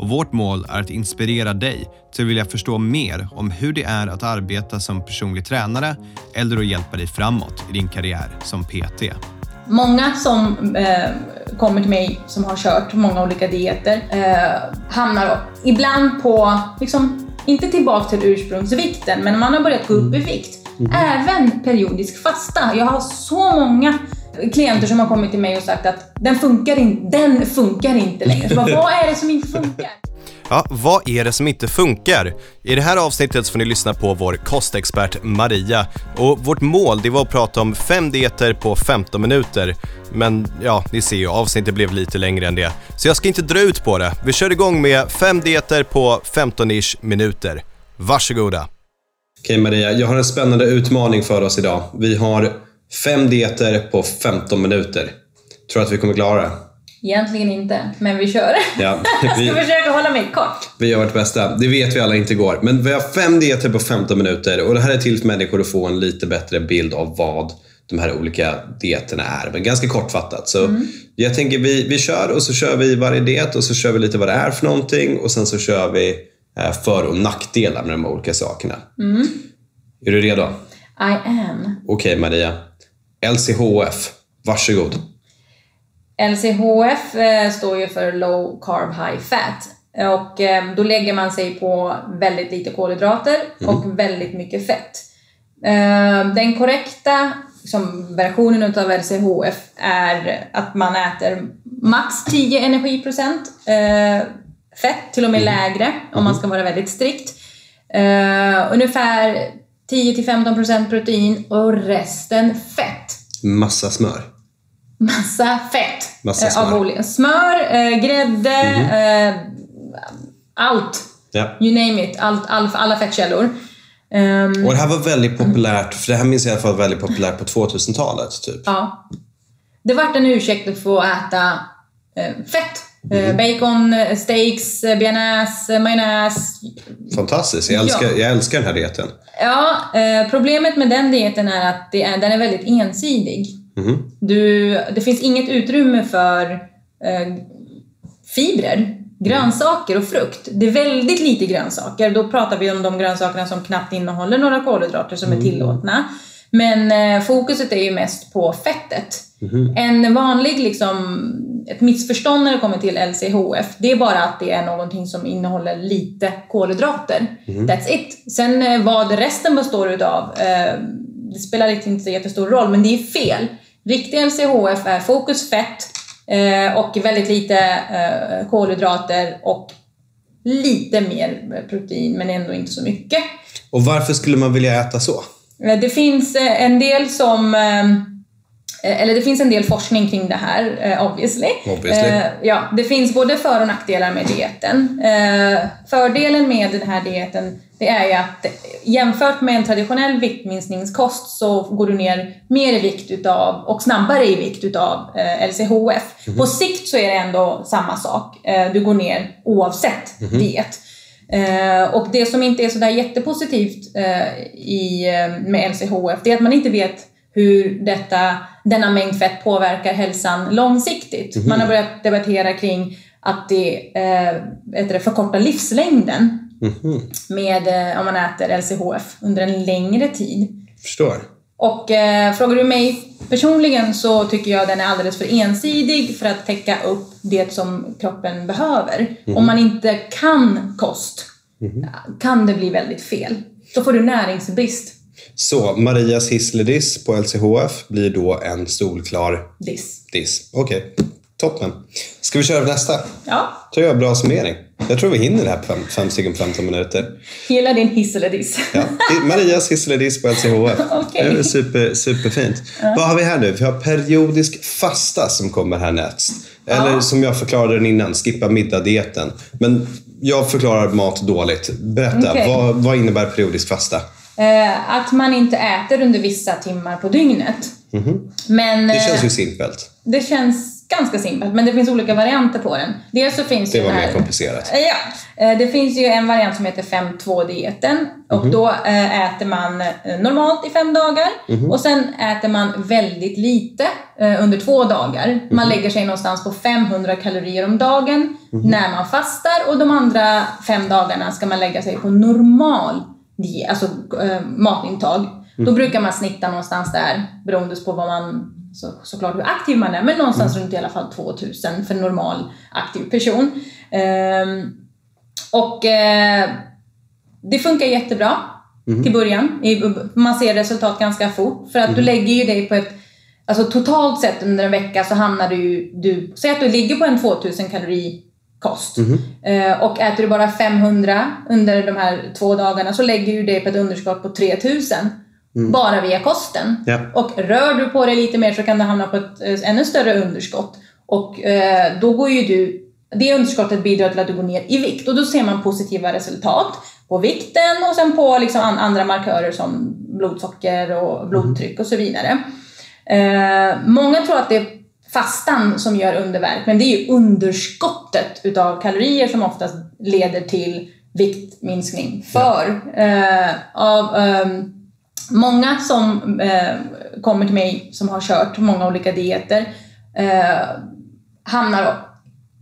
och vårt mål är att inspirera dig till att vilja förstå mer om hur det är att arbeta som personlig tränare eller att hjälpa dig framåt i din karriär som PT. Många som eh, kommer till mig som har kört många olika dieter eh, hamnar ibland på, liksom, inte tillbaka till ursprungsvikten, men man har börjat gå upp i vikt. Även periodisk fasta. Jag har så många klienter som har kommit till mig och sagt att den funkar, in, den funkar inte längre. Så bara, vad är det som inte funkar? Ja, vad är det som inte funkar? I det här avsnittet får ni lyssna på vår kostexpert Maria. Och vårt mål det var att prata om fem dieter på 15 minuter. Men ja, ni ser ju, avsnittet blev lite längre än det. Så jag ska inte dra ut på det. Vi kör igång med fem dieter på 15-ish minuter. Varsågoda. Okej Maria, jag har en spännande utmaning för oss idag. Vi har fem dieter på 15 minuter. Tror du att vi kommer klara det? Egentligen inte, men vi kör. Ja, Jag ska vi, försöka hålla mig kort. vi gör vårt bästa. Det vet vi alla inte går. Men vi har fem dieter på 15 minuter och det här är till för människor att få en lite bättre bild av vad de här olika dieterna är. Men ganska kortfattat. Så jag tänker vi, vi kör och så kör vi varje diet och så kör vi lite vad det är för någonting och sen så kör vi eh, för och nackdelar med de olika sakerna. Är du redo? I am. Okej Maria. LCHF. Varsågod. LCHF eh, står ju för Low Carb High Fat. Och eh, då lägger man sig på väldigt lite kolhydrater och väldigt mycket fett. Eh, den korrekta som versionen av LCHF är att man äter max 10 energiprocent fett, till och med lägre om man ska vara väldigt strikt. Ungefär 10-15% protein och resten fett. Massa smör. Massa fett. Massa eh, smör. Av olika. Smör, eh, grädde, eh, allt. Ja. You name it. Allt, all, alla fettkällor. Ehm, Och det här var väldigt populärt, för det här minns jag i alla fall väldigt populärt på 2000-talet. Typ. ja. Det vart en ursäkt att få äta eh, fett. Eh, bacon, eh, steaks, eh, bearnaise, majonnäs. Fantastiskt. Jag älskar, Ja. jag älskar den här dieten. Ja, problemet med den dieten är att det är, den är väldigt ensidig. Mhm. Du, det finns inget utrymme för eh, fibrer, grönsaker och frukt. Det är väldigt lite grönsaker. Då pratar vi om de grönsakerna som knappt innehåller några kolhydrater som är tillåtna. Men eh, fokuset är ju mest på fettet. En vanlig, liksom, ett missförstånd när det kommer till LCHF, det är bara att det är någonting som innehåller lite kolhydrater. That's it. Sen eh, vad resten består utav, eh, det spelar liksom inte så jättestor roll, men det är fel. Riktig LCHF är fokus fett eh, och väldigt lite kolhydrater och lite mer protein, men ändå inte så mycket. Och varför skulle man vilja äta så? Det finns en del som eller det finns en del forskning kring det här, eh, obviously. Obviously. Eh, ja, det finns både för och nackdelar med dieten. Eh, fördelen med den här dieten det är ju att eh, jämfört med en traditionell viktminskningskost så går du ner mer i vikt utav, och snabbare i vikt utav eh, LCHF. På sikt så är det ändå samma sak. Eh, du går ner oavsett diet. Eh, och det som inte är sådär jättepositivt eh, i, eh, med LCHF, det är att man inte vet hur detta, denna mängd fett påverkar hälsan långsiktigt. Man har börjat debattera kring att det, eh, förkortar livslängden med, eh, om man äter LCHF under en längre tid. Förstår. Och eh, frågar du mig personligen så tycker jag den är alldeles för ensidig för att täcka upp det som kroppen behöver. Om man inte kan kost kan det bli väldigt fel. Då får du näringsbrist. Så Marias hisselidiss på LCHF blir då en solklar Diss. diss. Okej, toppen. Ska vi köra nästa? Ja, tror jag bra summering. Jag tror vi hinner det här på fem, fem stycken på 15 minuter. hela din hiss eller diss. Ja. Marias hisselidiss på LCHF. Okej. Det är super, superfint. Vad har vi här nu? Vi har periodisk fasta som kommer härnäst. Eller Ja. som jag förklarade den innan, skippa middag-dieten. Men jag förklarar mat dåligt. Berätta, Okej. vad, vad innebär periodisk fasta? Eh, att man inte äter under vissa timmar på dygnet. Men Mhm. Det eh, känns ju simpelt. det känns ganska simpelt, men det finns olika varianter på den. Dels så finns Det var mer komplicerat. Eh, Ja, eh, det finns ju en variant som heter 5-2-dieten och Mhm. då eh, äter man eh, normalt i fem dagar Mhm. och sen äter man väldigt lite eh, under två dagar. Man Mhm. lägger sig någonstans på 500 kalorier om dagen Mhm. när man fastar och de andra fem dagarna ska man lägga sig på normal alltså eh, matintag. Mhm. Då brukar man snitta någonstans där beroende på vad man så, såklart hur aktiv man är, men någonstans Mm. runt i alla fall 2000 för en normal aktiv person. Ehm, och eh, det funkar jättebra Mhm. till början. Man ser resultat ganska fort. För att du lägger ju dig på ett... Alltså totalt sett under en vecka så hamnar du. Du, säg att du ligger på en 2000 kalori kost. Mhm. Eh, och äter du bara 500 under de här två dagarna så lägger du dig på ett underskott på 3000. Bara via kosten. Mm. Ja. Och rör du på dig lite mer så kan du hamna på ett eh, ännu större underskott. Och eh, då går ju du... Det underskottet bidrar till att du går ner i vikt och då ser man positiva resultat på vikten och sen på liksom an- andra markörer som blodsocker och blodtryck och så vidare. Eh, många tror att det är fastan som gör underverk, men det är ju underskottet utav kalorier som oftast leder till viktminskning. För eh, av ehm, många som eh, kommer till mig som har kört många olika dieter eh, hamnar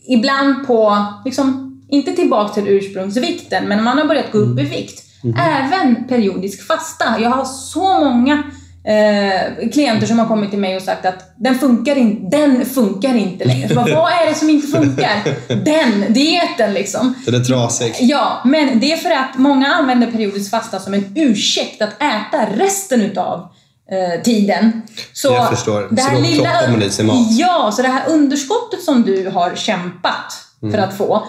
ibland på, liksom, inte tillbaka till ursprungsvikten, men man har börjat gå upp i vikt. Även periodisk fasta. Jag har så många eh, klienter som har kommit till mig och sagt att den funkar, in, den funkar inte längre. Så bara, vad är det som inte funkar? Den dieten liksom. Den är trasig. Ja, men det är för att många använder periodisk fasta som en ursäkt att äta resten utav eh, tiden. Så Jag förstår. Det Så här då lilla, i sig mat. Ja, så det här underskottet som du har kämpat Mm. för att få.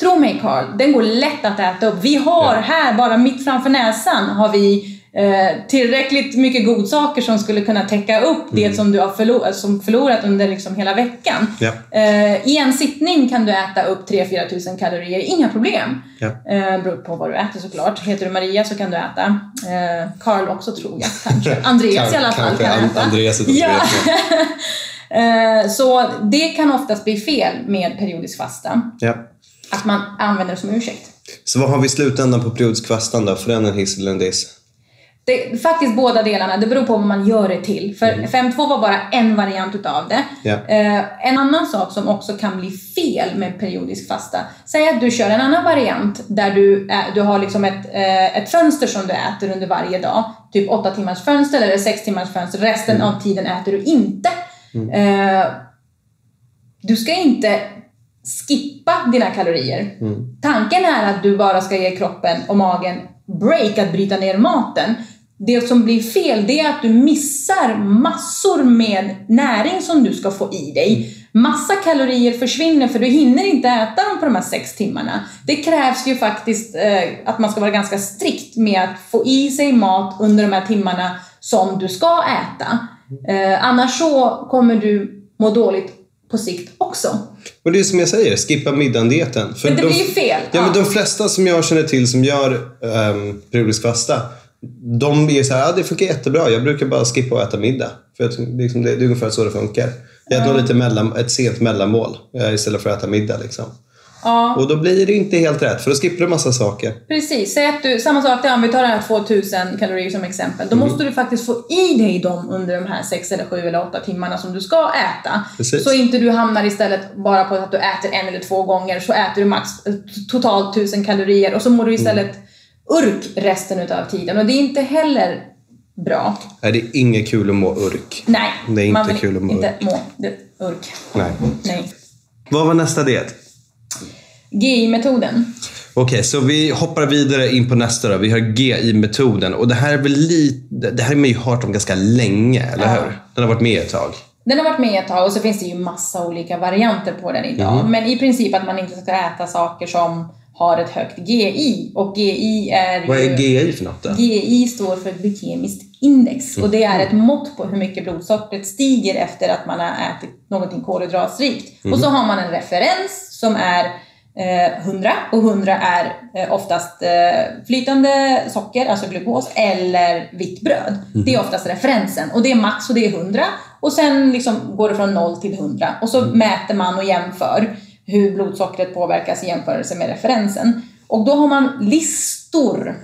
Tro mig Carl, den går lätt att äta upp. Vi har Ja. här, bara mitt framför näsan, har vi eh, tillräckligt mycket godsaker som skulle kunna täcka upp det som du har förlorat, som förlorat under liksom hela veckan. Ja. Eh, I en sittning kan du äta upp 3-4 tusen kalorier, inga problem. Ja. Eh, beror på vad du äter såklart. Heter du Maria så kan du äta. Eh, Karl också tror jag kanske. Andreas i alla fall kan An- äta. Andreas utan Ja. Eh, så det kan oftast bli fel med periodisk fasta. Ja. Att man använder det som ursäkt. Så vad har vi i slutändan på periodisk fastan då? För den en hiss eller en diss? Det, faktiskt båda delarna, det beror på vad man gör det till. För 5.2 var bara en variant utav det. Eh, en annan sak som också kan bli fel med periodisk fasta. Säg att du kör en annan variant där du, ä- du har liksom ett, eh, ett fönster som du äter under varje dag. Typ 8 timmars fönster eller 6 timmars fönster. Resten av tiden äter du inte. Eh, du ska inte skippa dina kalorier. Tanken är att du bara ska ge kroppen och magen break att bryta ner maten. Det som blir fel det är att du missar massor med näring som du ska få i dig. Massa kalorier försvinner för du hinner inte äta dem på de här sex timmarna. Det krävs ju faktiskt eh, att man ska vara ganska strikt med att få i sig mat under de här timmarna som du ska äta. Eh, annars så kommer du må dåligt på sikt också. Och det är som jag säger, skippa middagen-dieten. Men det de- blir ju fel. Ja, men Ja. de flesta som jag känner till som gör um, periodisk fasta, de är så här, ja det funkar jättebra. Jag brukar bara skippa att äta middag. För liksom, det, det är ungefär så det funkar. Jag äter nog lite mellan, ett sent mellanmål eh, istället för att äta middag. Liksom. Ja. Och då blir det inte helt rätt, för då skippar du massa saker. Precis, säg att du, samma sak om vi tar det här 2000 kalorier som exempel. Då Mm. måste du faktiskt få i dig dem under de här 6 eller 7 eller 8 timmarna som du ska äta. Precis. Så inte du hamnar istället bara på att du äter en eller två gånger så äter du max totalt 1000 kalorier och så mår du istället urk resten utav tiden och det är inte heller bra. Nej, det är inget kul att må urk. Nej, Det är inte man vill kul att må inte urk. må det, urk. Nej. Nej. Vad var nästa diet? GI-metoden. Okej, så vi hoppar vidare in på nästa då. Vi har GI-metoden. Och det här är väl lite... Det här har man ju hört om ganska länge, eller Ja. hur? Den har varit med ett tag. Den har varit med ett tag och så finns det ju massa olika varianter på den idag. Mhm. Men i princip att man inte ska äta saker som har ett högt GI. Och GI är Vad är GI för något då? GI står för glykemiskt index. Och det är ett mått på hur mycket blodsockret stiger efter att man har ätit någonting kolhydratsrikt. Och så har man en referens som är eh, 100 och 100 är eh, oftast eh, flytande socker, alltså glukos, eller vitt bröd. Det är oftast referensen. Och det är max och det är 100 och sen liksom går det från 0 till 100 och så mäter man och jämför hur blodsockret påverkas i jämförelse med referensen. Och då har man listor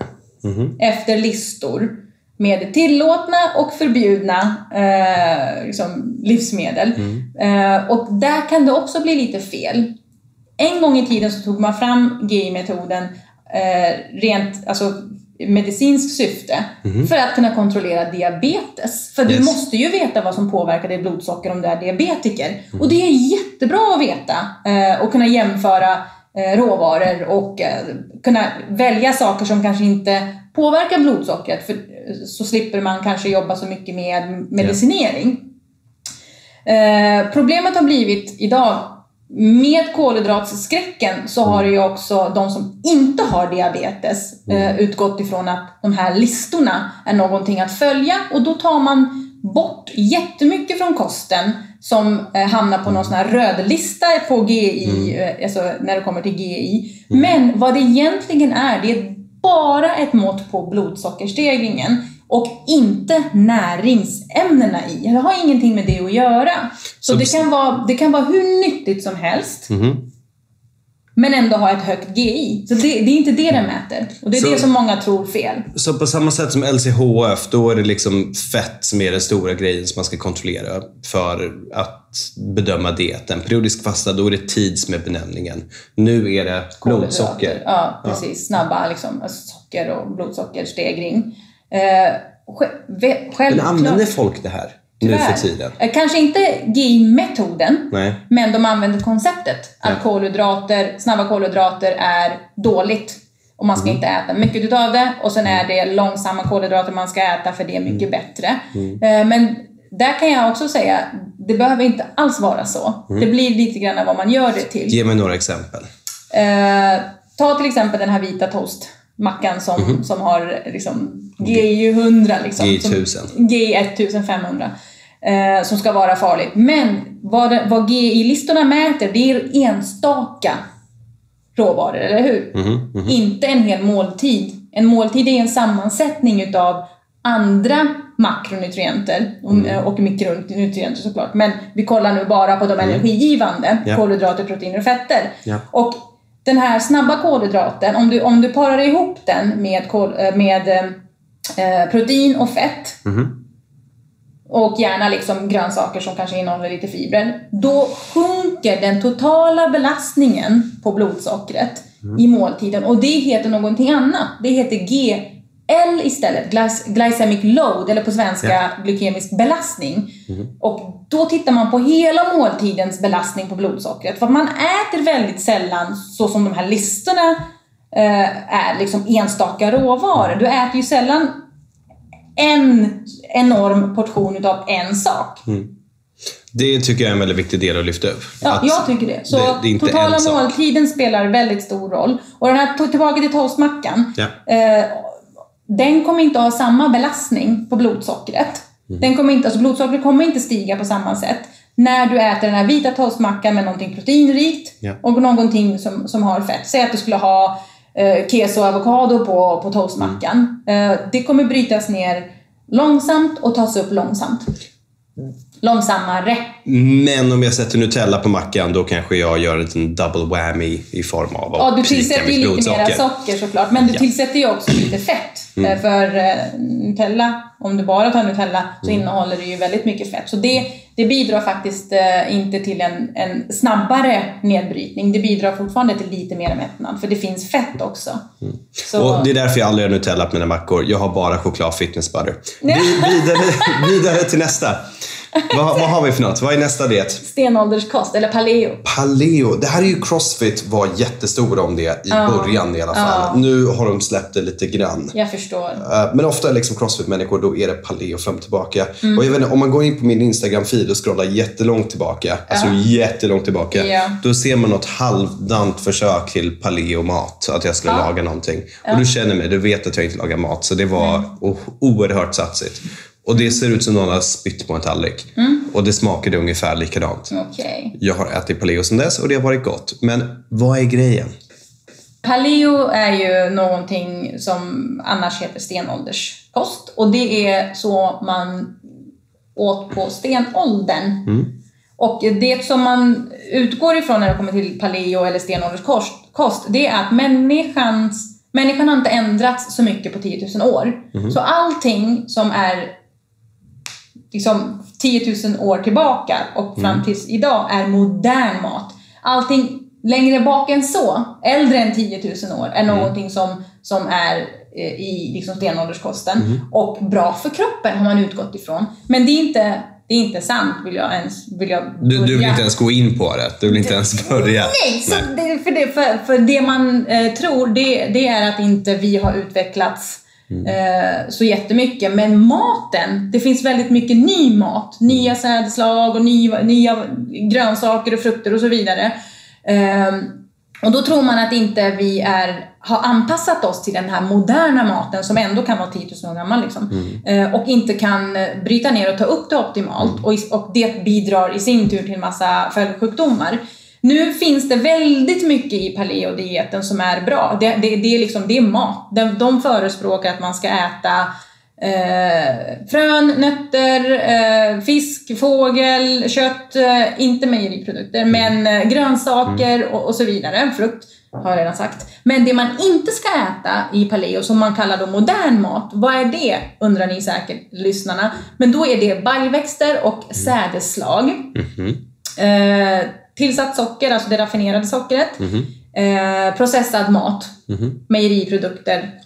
efter listor med tillåtna och förbjudna eh, liksom livsmedel. Eh, och där kan det också bli lite fel. En gång i tiden så tog man fram GI-metoden eh, rent alltså, medicinskt syfte för att kunna kontrollera diabetes. För du Yes. måste ju veta vad som påverkar ditt blodsocker om du är diabetiker. Och det är jättebra att veta eh, och kunna jämföra eh, råvaror och eh, kunna välja saker som kanske inte påverkar blodsockret för så slipper man kanske jobba så mycket med medicinering. Eh, problemet har blivit idag med kolhydratskräcken så har ju också de som inte har diabetes eh, utgått ifrån att de här listorna är någonting att följa. Och då tar man bort jättemycket från kosten som eh, hamnar på någon sån här röd lista på GI, eh, alltså när det kommer till GI. Men vad det egentligen är, det är bara ett mått på blodsockerstegringen och inte näringsämnena i. Det har ingenting med det att göra. Så, Så det, kan vara, det kan vara hur nyttigt som helst men ändå ha ett högt GI. Så det, det är inte det den mäter. Och det är Så- det som många tror fel. Så på samma sätt som LCHF, då är det liksom fett som är den stora grejen som man ska kontrollera för att bedöma dieten. Periodisk fasta, då är det tid som är benämningen. Nu är det blodsocker. Ja, precis. Snabba liksom, socker och blodsockerstegring. Eh, sj- ve- Men självklart. använder folk det här nu för tiden? Eh, Kanske inte GI-metoden, men de använder konceptet. Att kolhydrater, snabba kolhydrater är dåligt. Och man ska Mm. inte äta mycket utav det. Och sen är det långsamma kolhydrater man ska äta för det är mycket Mm. bättre. Eh, Men där kan jag också säga, det behöver inte alls vara så. Mm. Det blir lite grann vad man gör det till. Ge mig några exempel. Eh, ta till exempel den här vita toastmackan som, som har liksom GI 100. Liksom, GI som- 1000. GI 1500. Eh, som ska vara farligt. Men vad, det- vad GI-listorna mäter, det är enstaka råvaror, eller hur? Mhm, Inte en hel måltid. En måltid är en sammansättning utav andra makronutrienter och, Mm. och mikronutrienter såklart. Men vi kollar nu bara på de energigivande, Mm. Ja. kolhydrater, proteiner och fetter. Ja. Och den här snabba kolhydraten, om du, om du parar ihop den med, kol, eh, med eh, protein och fett Mhm. och gärna liksom grönsaker som kanske innehåller lite fibrer, då sjunker den totala belastningen på blodsockret i måltiden och det heter någonting annat. Det heter GL istället, glyc- glycemic load, eller på svenska Ja. glykemisk belastning. Och då tittar man på hela måltidens belastning på blodsockret. För man äter väldigt sällan, så som de här listorna eh, är, liksom enstaka råvaror. Du äter ju sällan en enorm portion utav en sak. Det tycker jag är en väldigt viktig del att lyfta upp. Ja, Att jag tycker det. Så det, det totala måltiden spelar väldigt stor roll. Och den här, tillbaka till toastmackan. Ja. Eh, den kommer inte ha samma belastning på blodsockret. Mm. Den kommer inte, alltså blodsockret kommer inte stiga på samma sätt när du äter den här vita toastmackan med någonting proteinrikt Ja. och någonting som, som har fett. Säg att du skulle ha eh, keso och avokado på, på toastmackan. Mm. Eh, det kommer brytas ner långsamt och tas upp långsamt. Långsammare. Men om jag sätter Nutella på mackan, då kanske jag gör en liten double whammy i form av Ja, du tillsätter ju lite blodsocker. socker såklart, men du Ja. tillsätter ju också lite fett. Eh, För eh, Nutella, om du bara tar Nutella, så innehåller det ju väldigt mycket fett. Så det, det bidrar faktiskt eh, inte till en, en snabbare nedbrytning. Det bidrar fortfarande till lite mer mättnad, för det finns fett också. Så, Och det är därför jag aldrig gör Nutella på mina mackor. Jag har bara choklad fitness butter. Vi, vidare, vidare till nästa. Vad, vad har vi för något? Vad är nästa diet? stenålderskost, eller paleo. Paleo. Det här är ju Crossfit var jättestora om det i början i alla fall. Nu har de släppt det lite grann. Jag förstår. Eh, Men ofta liksom crossfit-människor, då är det paleo fram och tillbaka. Mm. Och jag vet inte, om man går in på min Instagram-feed och scrollar jättelångt tillbaka, alltså jättelångt tillbaka, Ja. då ser man något halvdant försök till paleo-mat. Att jag skulle laga någonting. Och du känner mig, du vet att jag inte lagar mat. Så det var Mm. oerhört satsigt. Och det ser ut som någon har spytt på en tallrik. Mm. Och det smakade ungefär likadant. Okej. Jag har ätit paleo sedan dess och det har varit gott. Men vad är grejen? Paleo är ju någonting som annars heter stenålderskost. Och det är så man åt på stenåldern. Och det som man utgår ifrån när det kommer till paleo eller stenålderskost, kost, det är att människans, människan har inte ändrats så mycket på 10 000 år. Så allting som är liksom 10 000 år tillbaka och fram tills idag är modern mat. Allting längre bak än så, äldre än 10 000 år, är någonting som, som är eh, i liksom stenålderskosten. Och bra för kroppen har man utgått ifrån. Men det är inte, det är inte sant, vill jag ens vill jag Du, du vill inte ens gå in på det? Du vill inte ens börja? Nej, så Det, för, det, för, för det man eh, tror det, det är att inte vi har utvecklats eh, så jättemycket. Men maten, det finns väldigt mycket ny mat. Nya sädesslag och ny, nya grönsaker och frukter och så vidare. Ehm, och då tror man att inte vi är, har anpassat oss till den här moderna maten som ändå kan vara 10 000 år gammal. Liksom. Eh, och inte kan eh, bryta ner och ta upp det optimalt. Och, i- och det bidrar i sin tur till massa följdsjukdomar. Nu finns det väldigt mycket i paleodieten som är bra. Det, det, det, är, liksom, det är mat. De, de förespråkar att man ska äta eh, frön, nötter, eh, fisk, fågel, kött, eh, inte mejeriprodukter, men eh, grönsaker och, och så vidare. Frukt har jag redan sagt. Men det man inte ska äta i paleo, som man kallar då modern mat, vad är det? Undrar ni säkert, lyssnarna. Men då är det baljväxter och sädesslag. Eh, tillsatt socker, alltså det raffinerade sockret. Eh, processad mat. Mejeriprodukter.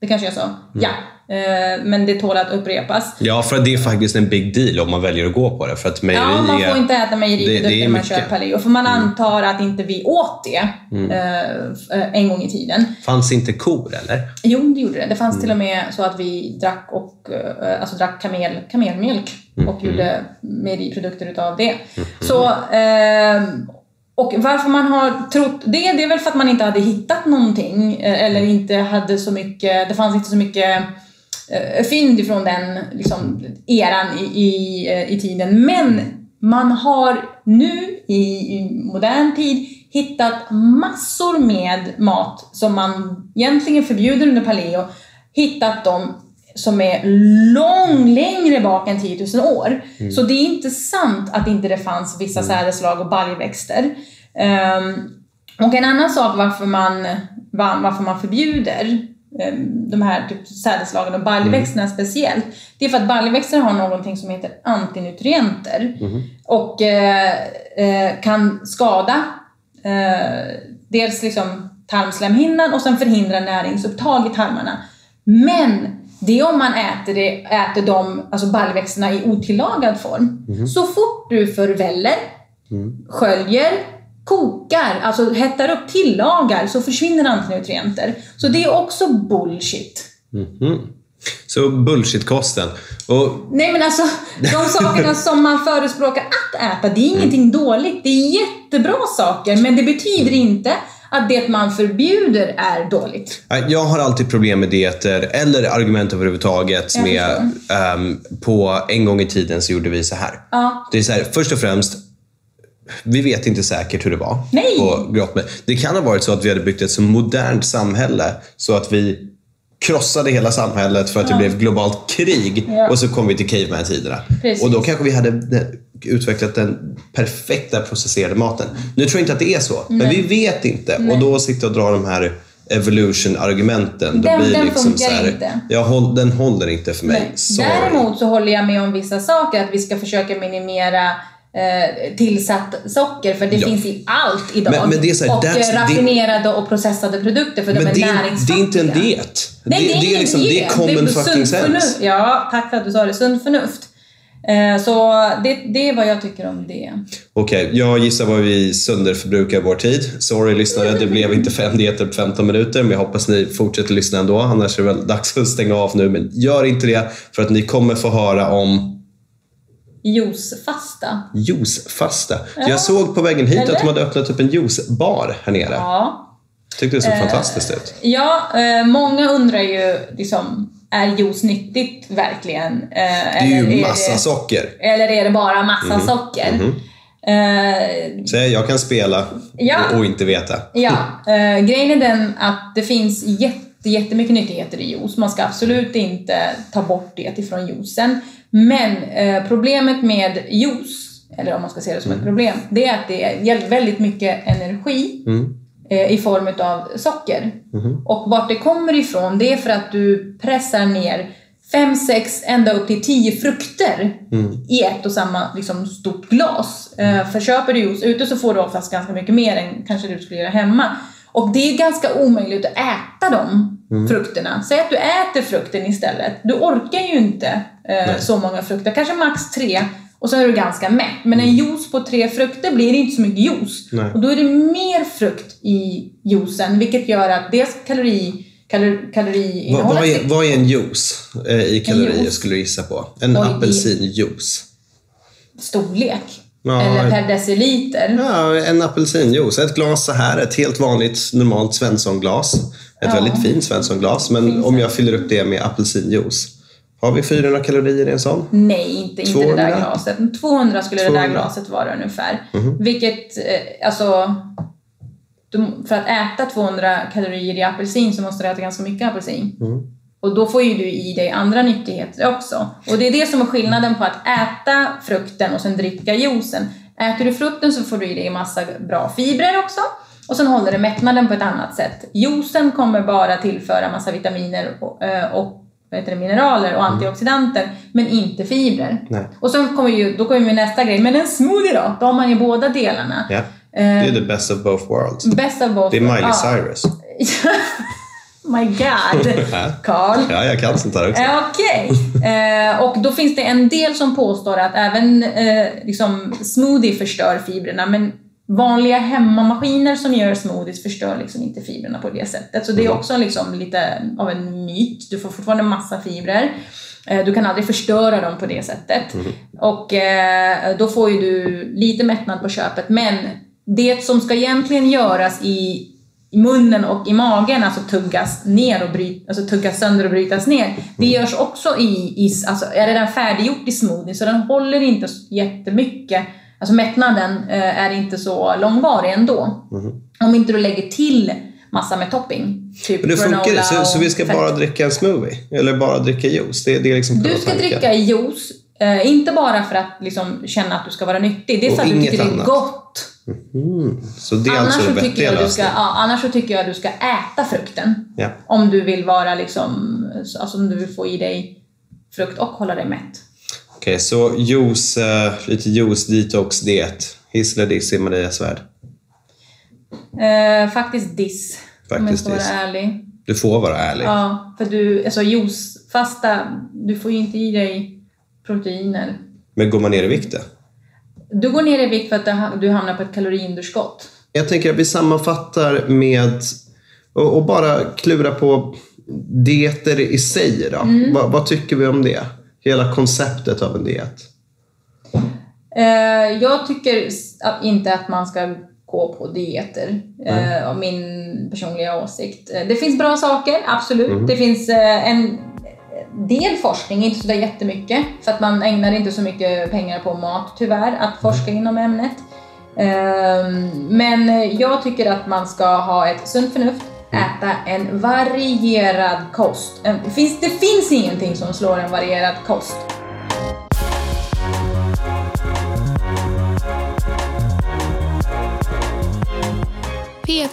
Det kanske jag sa? Ja. Eh, men det tål att upprepas. Ja, för det är faktiskt en big deal om man väljer att gå på det. För att mejeri Ja, man får inte äta mejeriprodukter när man mycket. Mm. kör paleo. För man antar att inte vi åt det eh, f- eh, en gång i tiden. Fanns inte kor eller? Jo, det gjorde det. Det fanns Mm. till och med så att vi drack, och, eh, alltså drack kamel, kamelmjölk Mm. och gjorde mejeriprodukter utav det. Så, ehm, och varför man har trott det, det är väl för att man inte hade hittat någonting eh, eller inte hade så mycket, det fanns inte så mycket eh, fynd ifrån den liksom, eran i, i, eh, i tiden. Men man har nu i, i modern tid hittat massor med mat som man egentligen förbjuder under paleo. Hittat dem som är lång, längre bak än 10 000 år. Så det är inte sant att inte det fanns vissa sädesslag och baljväxter. Ehm, och en annan sak varför man, va- varför man förbjuder de här typ sädesslagen och baljväxterna speciellt, det är för att baljväxter har någonting som heter antinutrienter. Och eh, eh, kan skada eh, dels liksom tarmslemhinnan och sen förhindra näringsupptag i tarmarna. Men det är om man äter, det, äter de, alltså baljväxterna i otillagad form. Så fort du förväller, sköljer, kokar, alltså hettar upp, tillagar, så försvinner antinutrienter. Så det är också bullshit. Så bullshit-kosten. Och Nej men alltså, de sakerna som man förespråkar att äta, det är ingenting dåligt. Det är jättebra saker, men det betyder inte att det man förbjuder är dåligt. Jag har alltid problem med dieter eller argument överhuvudtaget med ehm, på en gång i tiden så gjorde vi så här. Ja. Det är så här, först och främst, vi vet inte säkert hur det var Nej. på Grottmed. Det kan ha varit så att vi hade byggt ett så modernt samhälle så att vi krossade hela samhället för att det blev globalt krig Ja. och så kom vi till caveman-tiderna. Och då kanske vi hade den- utvecklat den perfekta processerade maten. Nu tror jag inte att det är så, men vi vet inte. Och då sitta och dra de här evolution-argumenten. Den- blir den liksom funkar så här, inte. Jag håll, den håller inte för mig. Nej. Däremot så håller jag med om vissa saker, att vi ska försöka minimera eh, tillsatt socker, för det Ja. finns i allt idag. Men- men det är så här, och eh, raffinerade och processade produkter, för de är det, är- det är näringsfattiga. inte en diet. Nej, det, det är, det är liksom, diet. det är common sunt fucking sense. förnuft. Ja, tack för att du sa det. Sunt förnuft. Eh, så det, det är vad jag tycker om det. Okej, jag gissar vad vi sönderförbrukar vår tid. Sorry lyssnare, det blev inte fem dieter på 15 minuter, men jag hoppas ni fortsätter lyssna ändå. Annars är det väl dags att stänga av nu, men gör inte det för att ni kommer få höra om Juicefasta. juicefasta. Jag såg på vägen hit Eller? att de hade öppnat upp en juicebar här nere. Ja. Tyckte det såg fantastiskt ut. Ja, eh, många undrar ju liksom, är juice nyttigt verkligen? Eh, Det är ju massa det, socker. Eller är det bara massa socker? Eh, Så jag kan spela Ja. och, och inte veta. Ja, eh, grejen är den att det finns jätte, jättemycket nyttigheter i juice. Man ska absolut inte ta bort det ifrån juicen. Men eh, problemet med juice, eller om man ska se det som ett problem, det är att det är väldigt mycket energi eh, i form av socker. Och vart det kommer ifrån, det är för att du pressar ner fem, sex, ända upp till tio frukter i ett och samma liksom, stort glas. Eh, för köper du juice ute så får du oftast ganska mycket mer än kanske du skulle göra hemma. Och det är ganska omöjligt att äta de frukterna. Säg att du äter frukten istället. Du orkar ju inte eh, så många frukter, kanske max tre. Och så är du ganska mätt. Men en juice på tre frukter blir det inte så mycket juice. Nej. Och då är det mer frukt i juicen, vilket gör att dels kalori, kalor, Vad, kaloriinnehållet... vad, är, vad är en juice eh, i kalorier juice? skulle du gissa på? En Oj, apelsinjuice. storlek. Ja, eller per deciliter. Ja, en apelsinjuice. Ett glas så här, ett helt vanligt normalt Svenssonglas. Ett Ja. väldigt fint Svenssonglas. Men Fint om jag fyller upp det med apelsinjuice. Har vi 400 kalorier i en sån? Nej, inte, inte det 200? där glaset. 200 skulle det 200. där glaset vara ungefär. Mhm. Vilket, eh, alltså... Du, för att äta 200 kalorier i apelsin så måste du äta ganska mycket apelsin. Mm. Och då får ju du i dig andra nyttigheter också. Och det är det som är skillnaden på att äta frukten och sen dricka juicen. Äter du frukten så får du i dig massa bra fibrer också. Och sen håller det mättnaden på ett annat sätt. Juicen kommer bara tillföra massa vitaminer och, eh, och det, mineraler och antioxidanter, men inte fibrer. Nej. Och sen kommer ju, då kommer vi med nästa grej. Men en smoothie då? Då har man ju båda delarna. Ja. Det är the best of both worlds. Best of both Det är Miley. Cyrus. My God, Carl. Ja, jag kan sånt här också. Eh, Okej. Eh, och då finns det en del som påstår att även eh, liksom smoothie förstör fibrerna, men vanliga hemmamaskiner som gör smoothies förstör liksom inte fibrerna på det sättet. Så det är också liksom lite av en myt. Du får fortfarande massa fibrer. Du kan aldrig förstöra dem på det sättet. Och eh, då får ju du lite mättnad på köpet. Men det som ska egentligen göras i munnen och i magen, alltså tuggas ner och bryt, alltså tuggas sönder och brytas ner. Det görs också i, i alltså är redan färdiggjort i smoothie så den håller inte så jättemycket. Alltså mättnaden eh, är inte så långvarig ändå. Om inte du lägger till massa med topping. Typ Men det funkar så, så vi ska bara dricka en smoothie? Eller bara dricka juice? Det, det är liksom Du ska tanken. dricka juice, eh, inte bara för att liksom, känna att du ska vara nyttig. Det är Och för att du tycker det är annat. gott. Mm. Så det är Annars, alltså så den tycker vettiga lösningen? ja, annars så tycker jag att du ska äta frukten. Ja. Om du vill vara liksom, alltså om du vill få i dig frukt och hålla dig mätt. Okej, så juice, eh, lite juice, detox, diet. Hiss eller diss i Maria Svärd? Eh, faktiskt diss. om jag Faktiskt ska vara ärlig. Du får vara ärlig. Ja, för du, alltså juicefasta, du får ju inte i dig proteiner. Men går man ner i vikt då? Du går ner i vikt för att du ha- du hamnar på ett kaloriunderskott. Jag tänker att vi sammanfattar med och, och bara klura på dieter i sig. Då. Mm. Vad, vad tycker vi om det? Hela konceptet av en diet. Eh, jag tycker inte att man ska gå på dieter. Eh, av min personliga åsikt. Eh, Det finns bra saker, absolut. Det finns eh, en del forskning, inte sådär jättemycket. För att man ägnar inte så mycket pengar på mat tyvärr, att forska inom ämnet. Ehm, Men jag tycker att man ska ha ett sunt förnuft, äta en varierad kost. Det finns, det finns ingenting som slår en varierad kost.